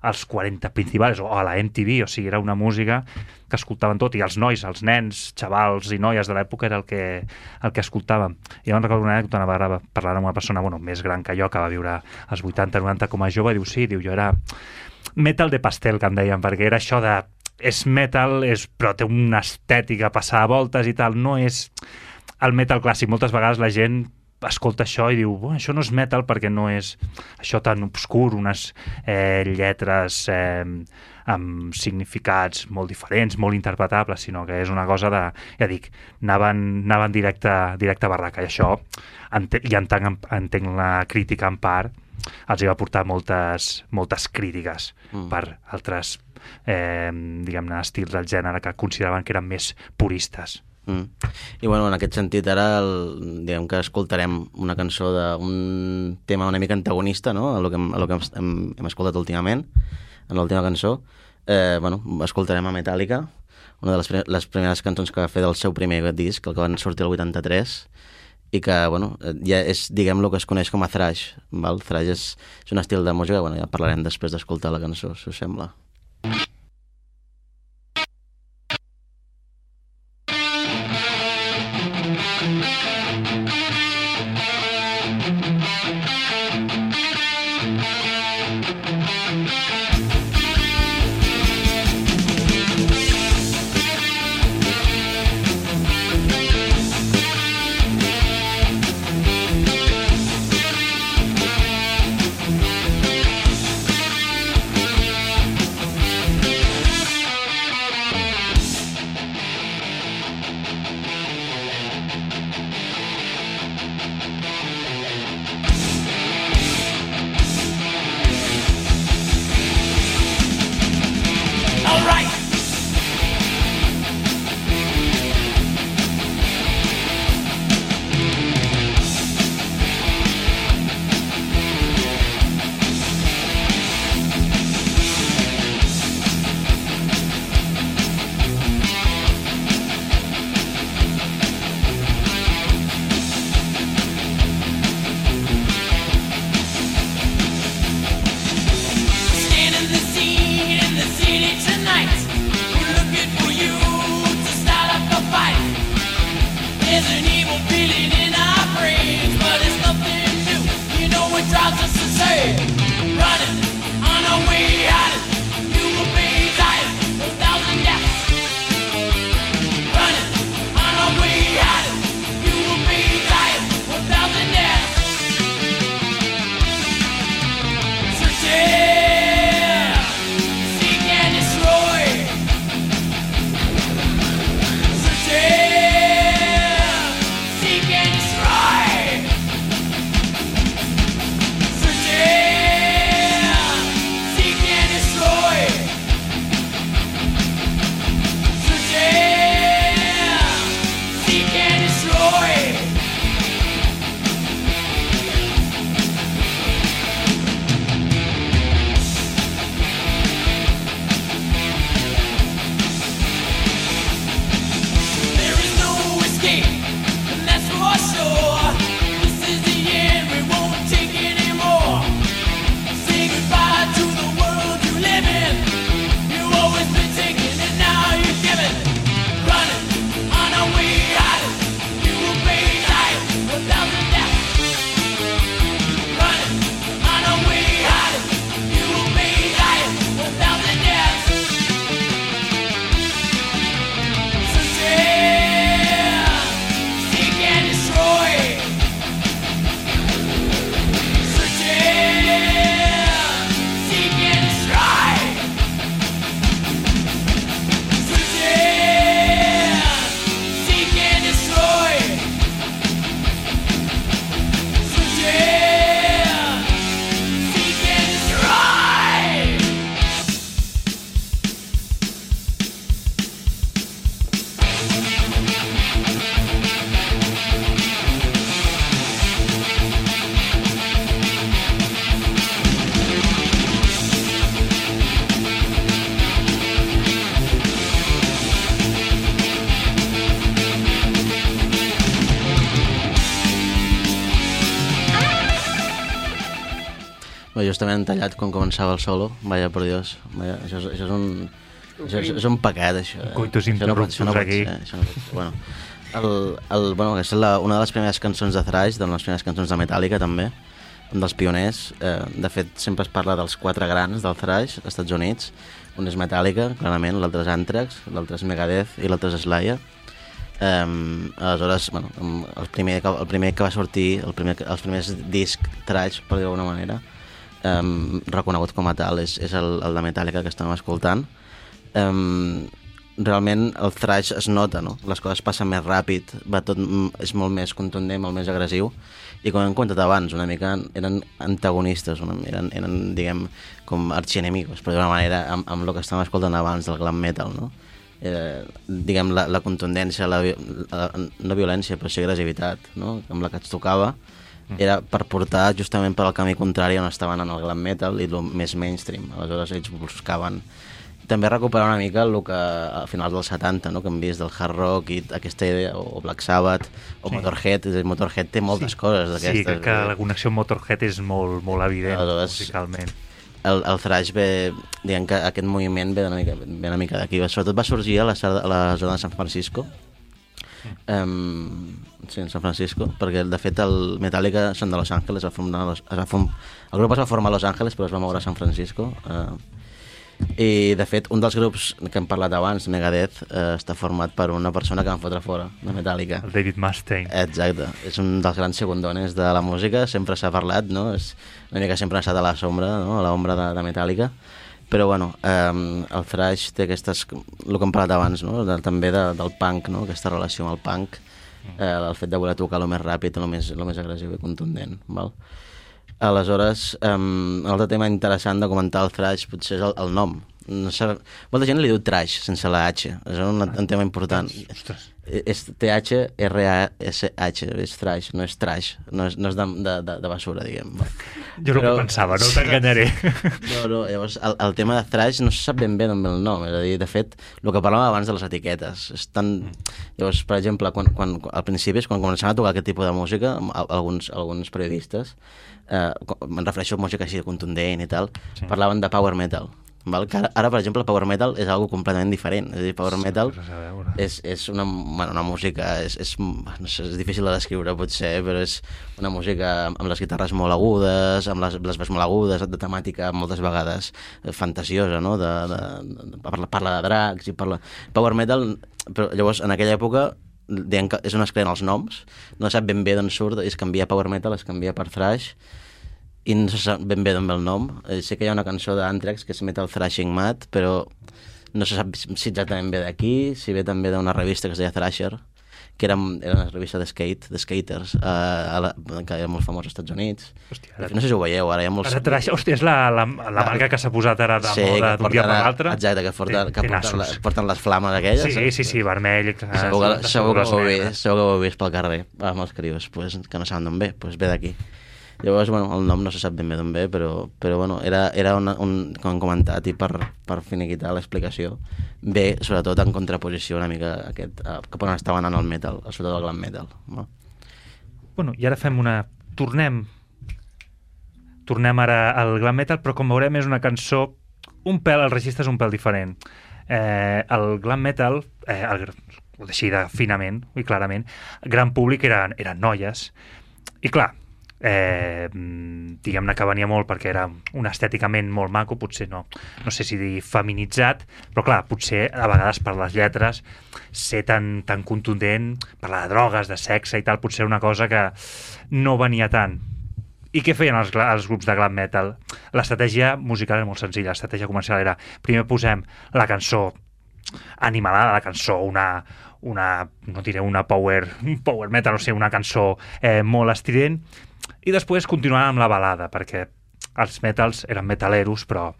[SPEAKER 6] als 40 principals, o a la MTV, o sigui, era una música que escoltaven tot, i els nois, els nens, xavals i noies de l'època era el que, el que escoltàvem. I me'n recordo una anècdota, una vegada parlar amb una persona bueno, més gran que jo, que va viure als 80-90 com a jove, diu, sí, diu, jo era metal de pastel, que em deien, perquè era això de és metal, és, però té una estètica passar a voltes i tal, no és el metal clàssic. Moltes vegades la gent escolta això i diu, bueno, això no és metal perquè no és això tan obscur, unes eh, lletres eh, amb significats molt diferents, molt interpretables, sinó que és una cosa de, ja dic, anaven, anaven directe, directe a barraca, i això, ente, i entenc, entenc la crítica en part, els hi va portar moltes, moltes crítiques
[SPEAKER 5] Mm.
[SPEAKER 6] per altres eh, diguem-ne estils del gènere que consideraven que eren més puristes.
[SPEAKER 5] Mm. I bueno, en aquest sentit ara el, diguem que escoltarem una cançó d'un tema una mica antagonista no? a lo que, hem, a lo que hem, hem escoltat últimament en l'última cançó eh, bueno, escoltarem a Metallica una de les, pri- les primeres cançons que va fer del seu primer disc, el que van sortir el 83 i que, bueno, ja és, diguem, el que es coneix com a thrash, val? Thrash és, és un estil de música, bueno, ja parlarem després d'escoltar la cançó, si us sembla. Han tallat quan començava el solo. Vaya, por Dios. Vaya, això, és, això és un... Això és, és un pecat, això. eh?
[SPEAKER 6] Coitus
[SPEAKER 5] Això no
[SPEAKER 6] interruptus aquí.
[SPEAKER 5] ser, això no pot ser. Bueno, el, el, bueno, aquesta és la, una de les primeres cançons de thrash, de les primeres cançons de Metallica, també, un dels pioners. Eh, de fet, sempre es parla dels quatre grans del thrash als Estats Units. Un és Metallica, clarament, l'altre és Anthrax, l'altre és Megadeth i l'altre és Slayer. Um, aleshores, bueno, el primer, que- el primer que va sortir, el primer, els primers discs trash, per dir-ho d'alguna manera, um, reconegut com a tal, és, és el, el de Metallica que estàvem escoltant. Um, realment el thrash es nota, no? Les coses passen més ràpid, va tot, és molt més contundent, molt més agressiu, i com hem comentat abans, una mica eren antagonistes, una, eren, eren, diguem, com arxienemics, per d'una manera, amb, amb el que estàvem escoltant abans del glam metal, no? Eh, diguem, la, la contundència, la, la, no violència, però sí agressivitat, no? amb la que ens tocava, era per portar justament per al camí contrari on estaven en el glam metal i el més mainstream. Aleshores ells buscaven també recuperar una mica el que a finals dels 70, no? que hem vist del hard rock i aquesta idea, o Black Sabbath, o
[SPEAKER 6] Sí.
[SPEAKER 5] Motorhead, dir, Motorhead té moltes coses
[SPEAKER 6] Sí,
[SPEAKER 5] d'aquestes.
[SPEAKER 6] crec que la connexió amb Motorhead és molt, molt evident
[SPEAKER 5] Aleshores-
[SPEAKER 6] musicalment.
[SPEAKER 5] el, el thrash ve, diguem que aquest moviment ve una mica, ve una mica d'aquí. Sobretot va sorgir a la, a la zona de San Francisco, Um, sí, en San Francisco, perquè de fet el Metallica són de Los Angeles, es va formar, es va form... el grup es va formar a Los Angeles però es va moure a San Francisco. Uh, I de fet un dels grups que hem parlat abans, Megadeth, uh, està format per una persona que van fotre fora de Metallica.
[SPEAKER 6] El David Mustaine.
[SPEAKER 5] Exacte, és un dels grans segundones de la música, sempre s'ha parlat, no? És una mica sempre ha estat a la sombra, no? a l'ombra de, de Metallica, però bueno, eh, el thrash té aquestes, el que hem parlat abans, no? de, també de, del punk, no? aquesta relació amb el punk, eh, el fet de voler tocar el més ràpid, el més, el més agressiu i contundent. Val? Aleshores, eh, un altre tema interessant de comentar el thrash potser és el, el nom. No sé, molta gent li diu trash sense la H, és un, un tema important.
[SPEAKER 6] Ostres.
[SPEAKER 5] És T-H-R-A-S-H, és trash, no és trash, no és, no és de, de, de, basura, diguem.
[SPEAKER 6] Jo el que pensava, no t'enganyaré.
[SPEAKER 5] No, no, llavors el, el tema de thrash no se sap ben bé d'on ve el nom, és a dir, de fet, el que parlàvem abans de les etiquetes, és tan... Llavors, per exemple, quan, quan, al principi, és quan començaven a tocar aquest tipus de música, alguns, alguns periodistes, eh, me'n refereixo a música així contundent i tal,
[SPEAKER 6] Sí.
[SPEAKER 5] parlaven de power metal, val? Que ara, ara, per exemple, el power metal és algo completament diferent, és a dir, power metal
[SPEAKER 6] a veure.
[SPEAKER 5] és, és una, bueno, una música, és, és, no sé, és difícil de descriure potser, però és una música amb les guitarres molt agudes, amb les, les veus molt agudes, de temàtica moltes vegades eh, fantasiosa, no? De, de, de, parla, parla de dracs i parla... Power metal, però llavors en aquella època que és on es creen els noms, no sap ben bé d'on surt, es canvia power metal, es canvia per thrash, i no se sap ben bé d'on ve el nom. Eh, sé que hi ha una cançó d'Anthrax que és Metal Thrashing Mad, però no se sap si exactament ve d'aquí, si ve també d'una revista que es deia Thrasher, que era, era una revista de skate, de skaters, eh, a la, que era molt famós als Estats Units.
[SPEAKER 6] Hòstia, ara,
[SPEAKER 5] no sé si ho veieu, ara hi ha molts...
[SPEAKER 6] ara hòstia, és la, la, la marca que s'ha posat ara de
[SPEAKER 5] Sí,
[SPEAKER 6] moda
[SPEAKER 5] que
[SPEAKER 6] d'un dia per l'altre.
[SPEAKER 5] exacte, que, porten, que
[SPEAKER 6] Té
[SPEAKER 5] porten, la, porten les flames aquelles.
[SPEAKER 6] Sí,
[SPEAKER 5] saps?
[SPEAKER 6] sí, sí, vermell.
[SPEAKER 5] Segur que,
[SPEAKER 6] sí,
[SPEAKER 5] segur, que ho vist, segur que ho heu vist pel carrer, amb els crios, pues, que no saben d'on ve, pues ve d'aquí. Llavors, bueno, el nom no se sap ben bé d'on ve, però, però bueno, era, era una, un, com hem comentat, i per, per finiquitar l'explicació, ve sobretot en contraposició una mica a aquest, a, cap on estava anant el metal, sobretot el glam metal. No?
[SPEAKER 6] Bueno, i ara fem una... Tornem... Tornem ara al glam metal, però com veurem és una cançó un pèl, el registre és un pèl diferent. Eh, el glam metal, eh, el, deixi de finament i clarament, gran públic eren, eren noies. I clar, eh, diguem-ne que venia molt perquè era un estèticament molt maco, potser no, no sé si dir feminitzat, però clar, potser a vegades per les lletres ser tan, tan contundent, parlar de drogues, de sexe i tal, potser una cosa que no venia tant. I què feien els, els grups de glam metal? L'estratègia musical era molt senzilla, l'estratègia comercial era primer posem la cançó animalada, la cançó, una, una no diré una power, un power metal, no sé, una cançó eh, molt estrident, i després continuar amb la balada, perquè els metals eren metaleros, però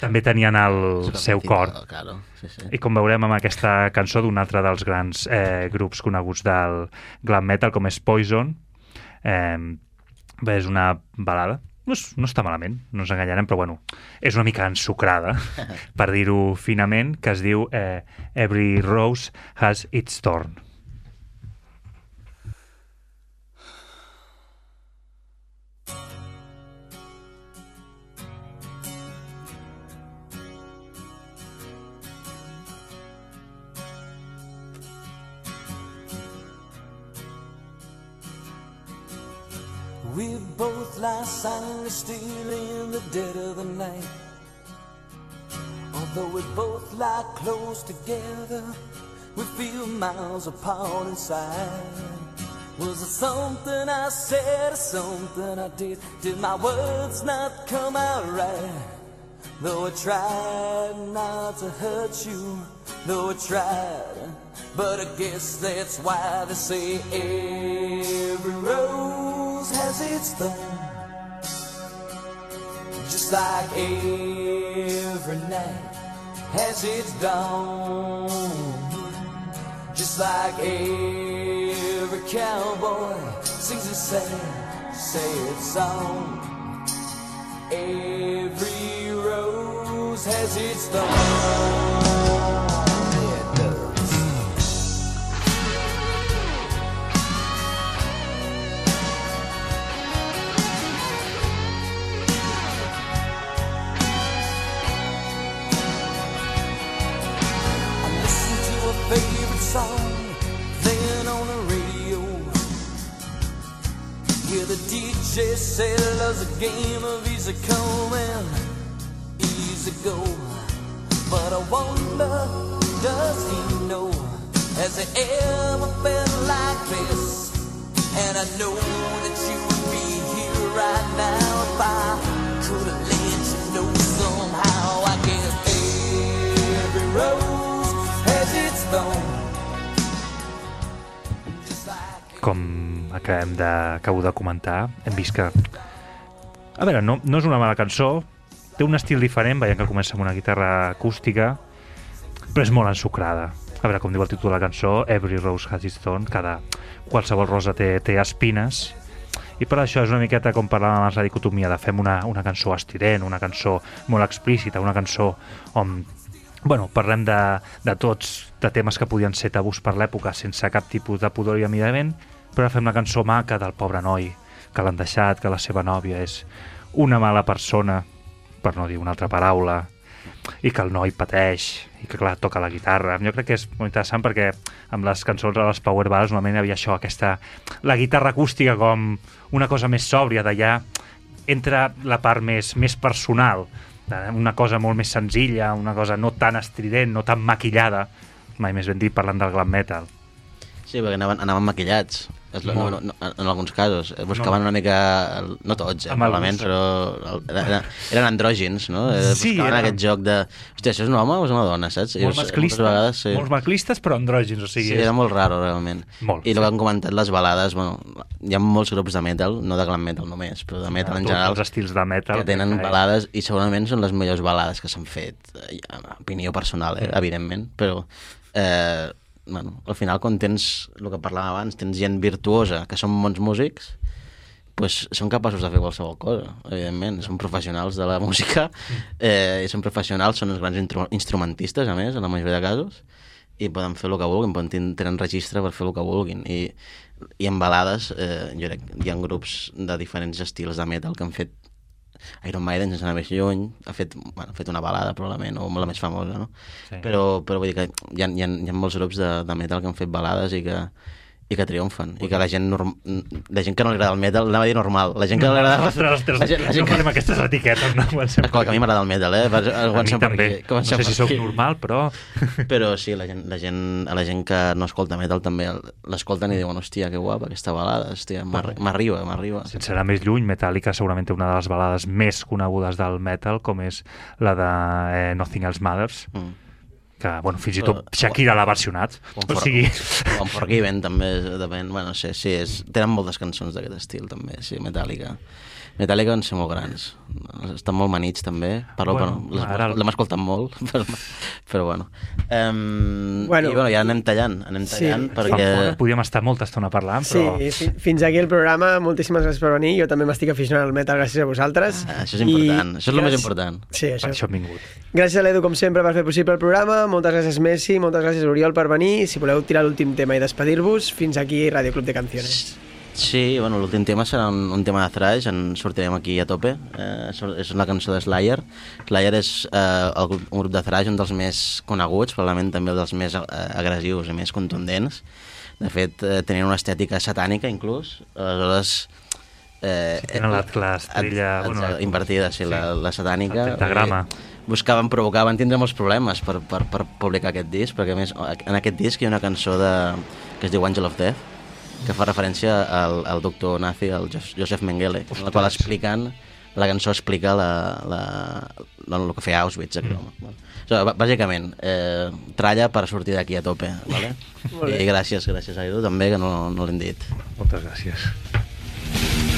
[SPEAKER 6] també tenien el seu cor.
[SPEAKER 5] Claro, sí, sí.
[SPEAKER 6] I com veurem amb aquesta cançó d'un altre dels grans eh, grups coneguts del glam metal, com és Poison, eh, bé, és una balada. No, és, no està malament, no ens enganyarem, però bueno, és una mica ensucrada, per dir-ho finament, que es diu eh, Every Rose Has Its Thorn.
[SPEAKER 2] We both lie silently still in the dead of the night. Although we both lie close together, we feel miles apart inside. Was it something I said or something I did? Did my words not come out right? Though I tried not to hurt you, though I tried, but I guess that's why they say every rose has its thorn. Just like every night has its dawn. Just like every cowboy sings a sad, sad song. Every rose has its thorn. DJ said love's a game of easy come and easy go. But I wonder, does he know? Has he ever felt like this? And I know that you would be here right now if I could have let you know somehow. I guess every rose has its thorn. Like
[SPEAKER 6] acabem de, acabo de comentar, hem vist que... A veure, no, no és una mala cançó, té un estil diferent, veiem que comença amb una guitarra acústica, però és molt ensucrada. A veure, com diu el títol de la cançó, Every Rose Has Its Thorn, cada, qualsevol rosa té, té espines, i per això és una miqueta com parlàvem abans la dicotomia de fem una, una cançó estrident, una cançó molt explícita, una cançó on bueno, parlem de, de tots, de temes que podien ser tabús per l'època sense cap tipus de pudor i amidament, però fem una cançó maca del pobre noi, que l'han deixat, que la seva nòvia és una mala persona, per no dir una altra paraula, i que el noi pateix, i que clar, toca la guitarra. Jo crec que és molt interessant perquè amb les cançons de les power ballads normalment havia això, aquesta... la guitarra acústica com una cosa més sòbria, d'allà entra la part més, més personal, una cosa molt més senzilla, una cosa no tan estrident, no tan maquillada, mai més ben dit parlant del glam metal.
[SPEAKER 5] Sí, perquè anaven, anaven maquillats. És, la- no, no, no, en alguns casos. Eh, Buscaven
[SPEAKER 6] No.
[SPEAKER 5] una mica... No tots, eh, però era, eren andrògins, no? Eh,
[SPEAKER 6] Sí,
[SPEAKER 5] Buscaven
[SPEAKER 6] era-
[SPEAKER 5] aquest joc de... Hòstia, això és un home o és una dona, saps?
[SPEAKER 6] Molt
[SPEAKER 5] us-
[SPEAKER 6] masclista,
[SPEAKER 5] vegades, sí.
[SPEAKER 6] molts masclistes però andrògins, o sigui,
[SPEAKER 5] Sí,
[SPEAKER 6] és-
[SPEAKER 5] era molt raro, realment.
[SPEAKER 6] Molt,
[SPEAKER 5] I el
[SPEAKER 6] sí.
[SPEAKER 5] que han comentat, les balades, bueno, hi ha molts grups de metal, no de glam metal només, però de metal en
[SPEAKER 6] tots
[SPEAKER 5] general,
[SPEAKER 6] els estils de metal
[SPEAKER 5] que tenen
[SPEAKER 6] que-
[SPEAKER 5] balades i segurament són les millors balades que s'han fet, eh, en opinió personal, eh, evidentment, però eh, bueno, al final quan tens, el que parlàvem abans, tens gent virtuosa, que són bons músics, pues, són capaços de fer qualsevol cosa, evidentment. Són professionals de la música, eh, i són professionals, són els grans instrumentistes, a més, en la majoria de casos, i poden fer el que vulguin, poden ten- tenen registre per fer el que vulguin. I, i en balades, eh, jo crec hi ha grups de diferents estils de metal que han fet Iron Maiden, sense anar més lluny, ha fet, bueno, ha fet una balada, probablement, o la més famosa, no?
[SPEAKER 6] Sí.
[SPEAKER 5] Però, però vull dir que hi ha, hi ha, hi ha molts grups de, de metal que han fet balades i que, i que triomfen. I que la gent, norm... la gent que no li agrada el metal, anava a dir normal, la gent que no li agrada...
[SPEAKER 6] Ostres, ostres,
[SPEAKER 5] la gent, la gent
[SPEAKER 6] no
[SPEAKER 5] que...
[SPEAKER 6] farem aquestes etiquetes, no? Comencem
[SPEAKER 5] Escolta, que a mi m'agrada el metal, eh? Per-
[SPEAKER 6] A mi
[SPEAKER 5] Comencem
[SPEAKER 6] també. No
[SPEAKER 5] Comencem
[SPEAKER 6] sé si sóc normal, però...
[SPEAKER 5] Però sí, la gent, la gent, a la gent que no escolta metal també l'escolten i diuen, hòstia, que guapa aquesta balada, hòstia, m'arri- m'arriba, m'arriba.
[SPEAKER 6] Sense anar més lluny, Metallica segurament té una de les balades més conegudes del metal, com és la de eh, Nothing Else Matters,
[SPEAKER 5] Mm.
[SPEAKER 6] Que, bueno, fins i tot Shakira l'ha versionat.
[SPEAKER 5] O
[SPEAKER 6] O sigui,
[SPEAKER 5] Unforgiven també, depèn, bueno, no sé, sí, és, tenen moltes cançons d'aquest estil també, sí, Metallica. Metallica van ser molt grans, estan molt manits també, parlo,
[SPEAKER 6] Bueno,
[SPEAKER 5] bueno,
[SPEAKER 6] ara-
[SPEAKER 5] l'hem escoltat molt, però, però bueno. Um,
[SPEAKER 4] Bueno.
[SPEAKER 5] I bueno, ja anem tallant, anem
[SPEAKER 4] Sí.
[SPEAKER 5] tallant,
[SPEAKER 4] Fa
[SPEAKER 5] perquè...
[SPEAKER 6] Fora, podíem estar molta estona parlant,
[SPEAKER 4] Sí,
[SPEAKER 6] però...
[SPEAKER 4] fi- fins aquí el programa. Moltíssimes gràcies per venir. Jo també m'estic aficionant al metal gràcies a vosaltres.
[SPEAKER 5] Ah, això és important, això és el més important.
[SPEAKER 4] Sí,
[SPEAKER 6] Per
[SPEAKER 4] això.
[SPEAKER 6] això hem vingut.
[SPEAKER 4] Gràcies a l'Edu, com sempre, per fer possible el programa. Moltes gràcies, Messi. Moltes gràcies, Oriol, per venir. Si voleu tirar l'últim tema i despedir-vos, fins aquí Radio Club de Canciones.
[SPEAKER 5] Sí, Sí, bueno, l'últim tema serà un, un tema de thrash, en sortirem aquí a tope. Eh, és una cançó de Slayer. Slayer és eh, el grup, un grup de thrash, un dels més coneguts, probablement també un dels més eh, agressius i més contundents. De fet, eh, tenien una estètica satànica, inclús. Aleshores... Eh, sí,
[SPEAKER 2] tenen la,
[SPEAKER 5] estrella...
[SPEAKER 2] Bueno,
[SPEAKER 5] invertida, sí, sí, la, la satànica.
[SPEAKER 2] El pentagrama.
[SPEAKER 5] Eh, buscaven provocar, van tindre molts problemes per, per, per publicar aquest disc, perquè a més en aquest disc hi ha una cançó de, que es diu Angel of Death, que fa referència al, al doctor nazi, al Josef Mengele, Ostres. la qual explicant la cançó explica la, la, la, el que feia Auschwitz. Mm. Bueno. O sigui, bàsicament, eh, tralla per sortir d'aquí a tope. Vale? I gràcies, gràcies a Edu, també, que no, no l'hem dit.
[SPEAKER 2] Moltes gràcies.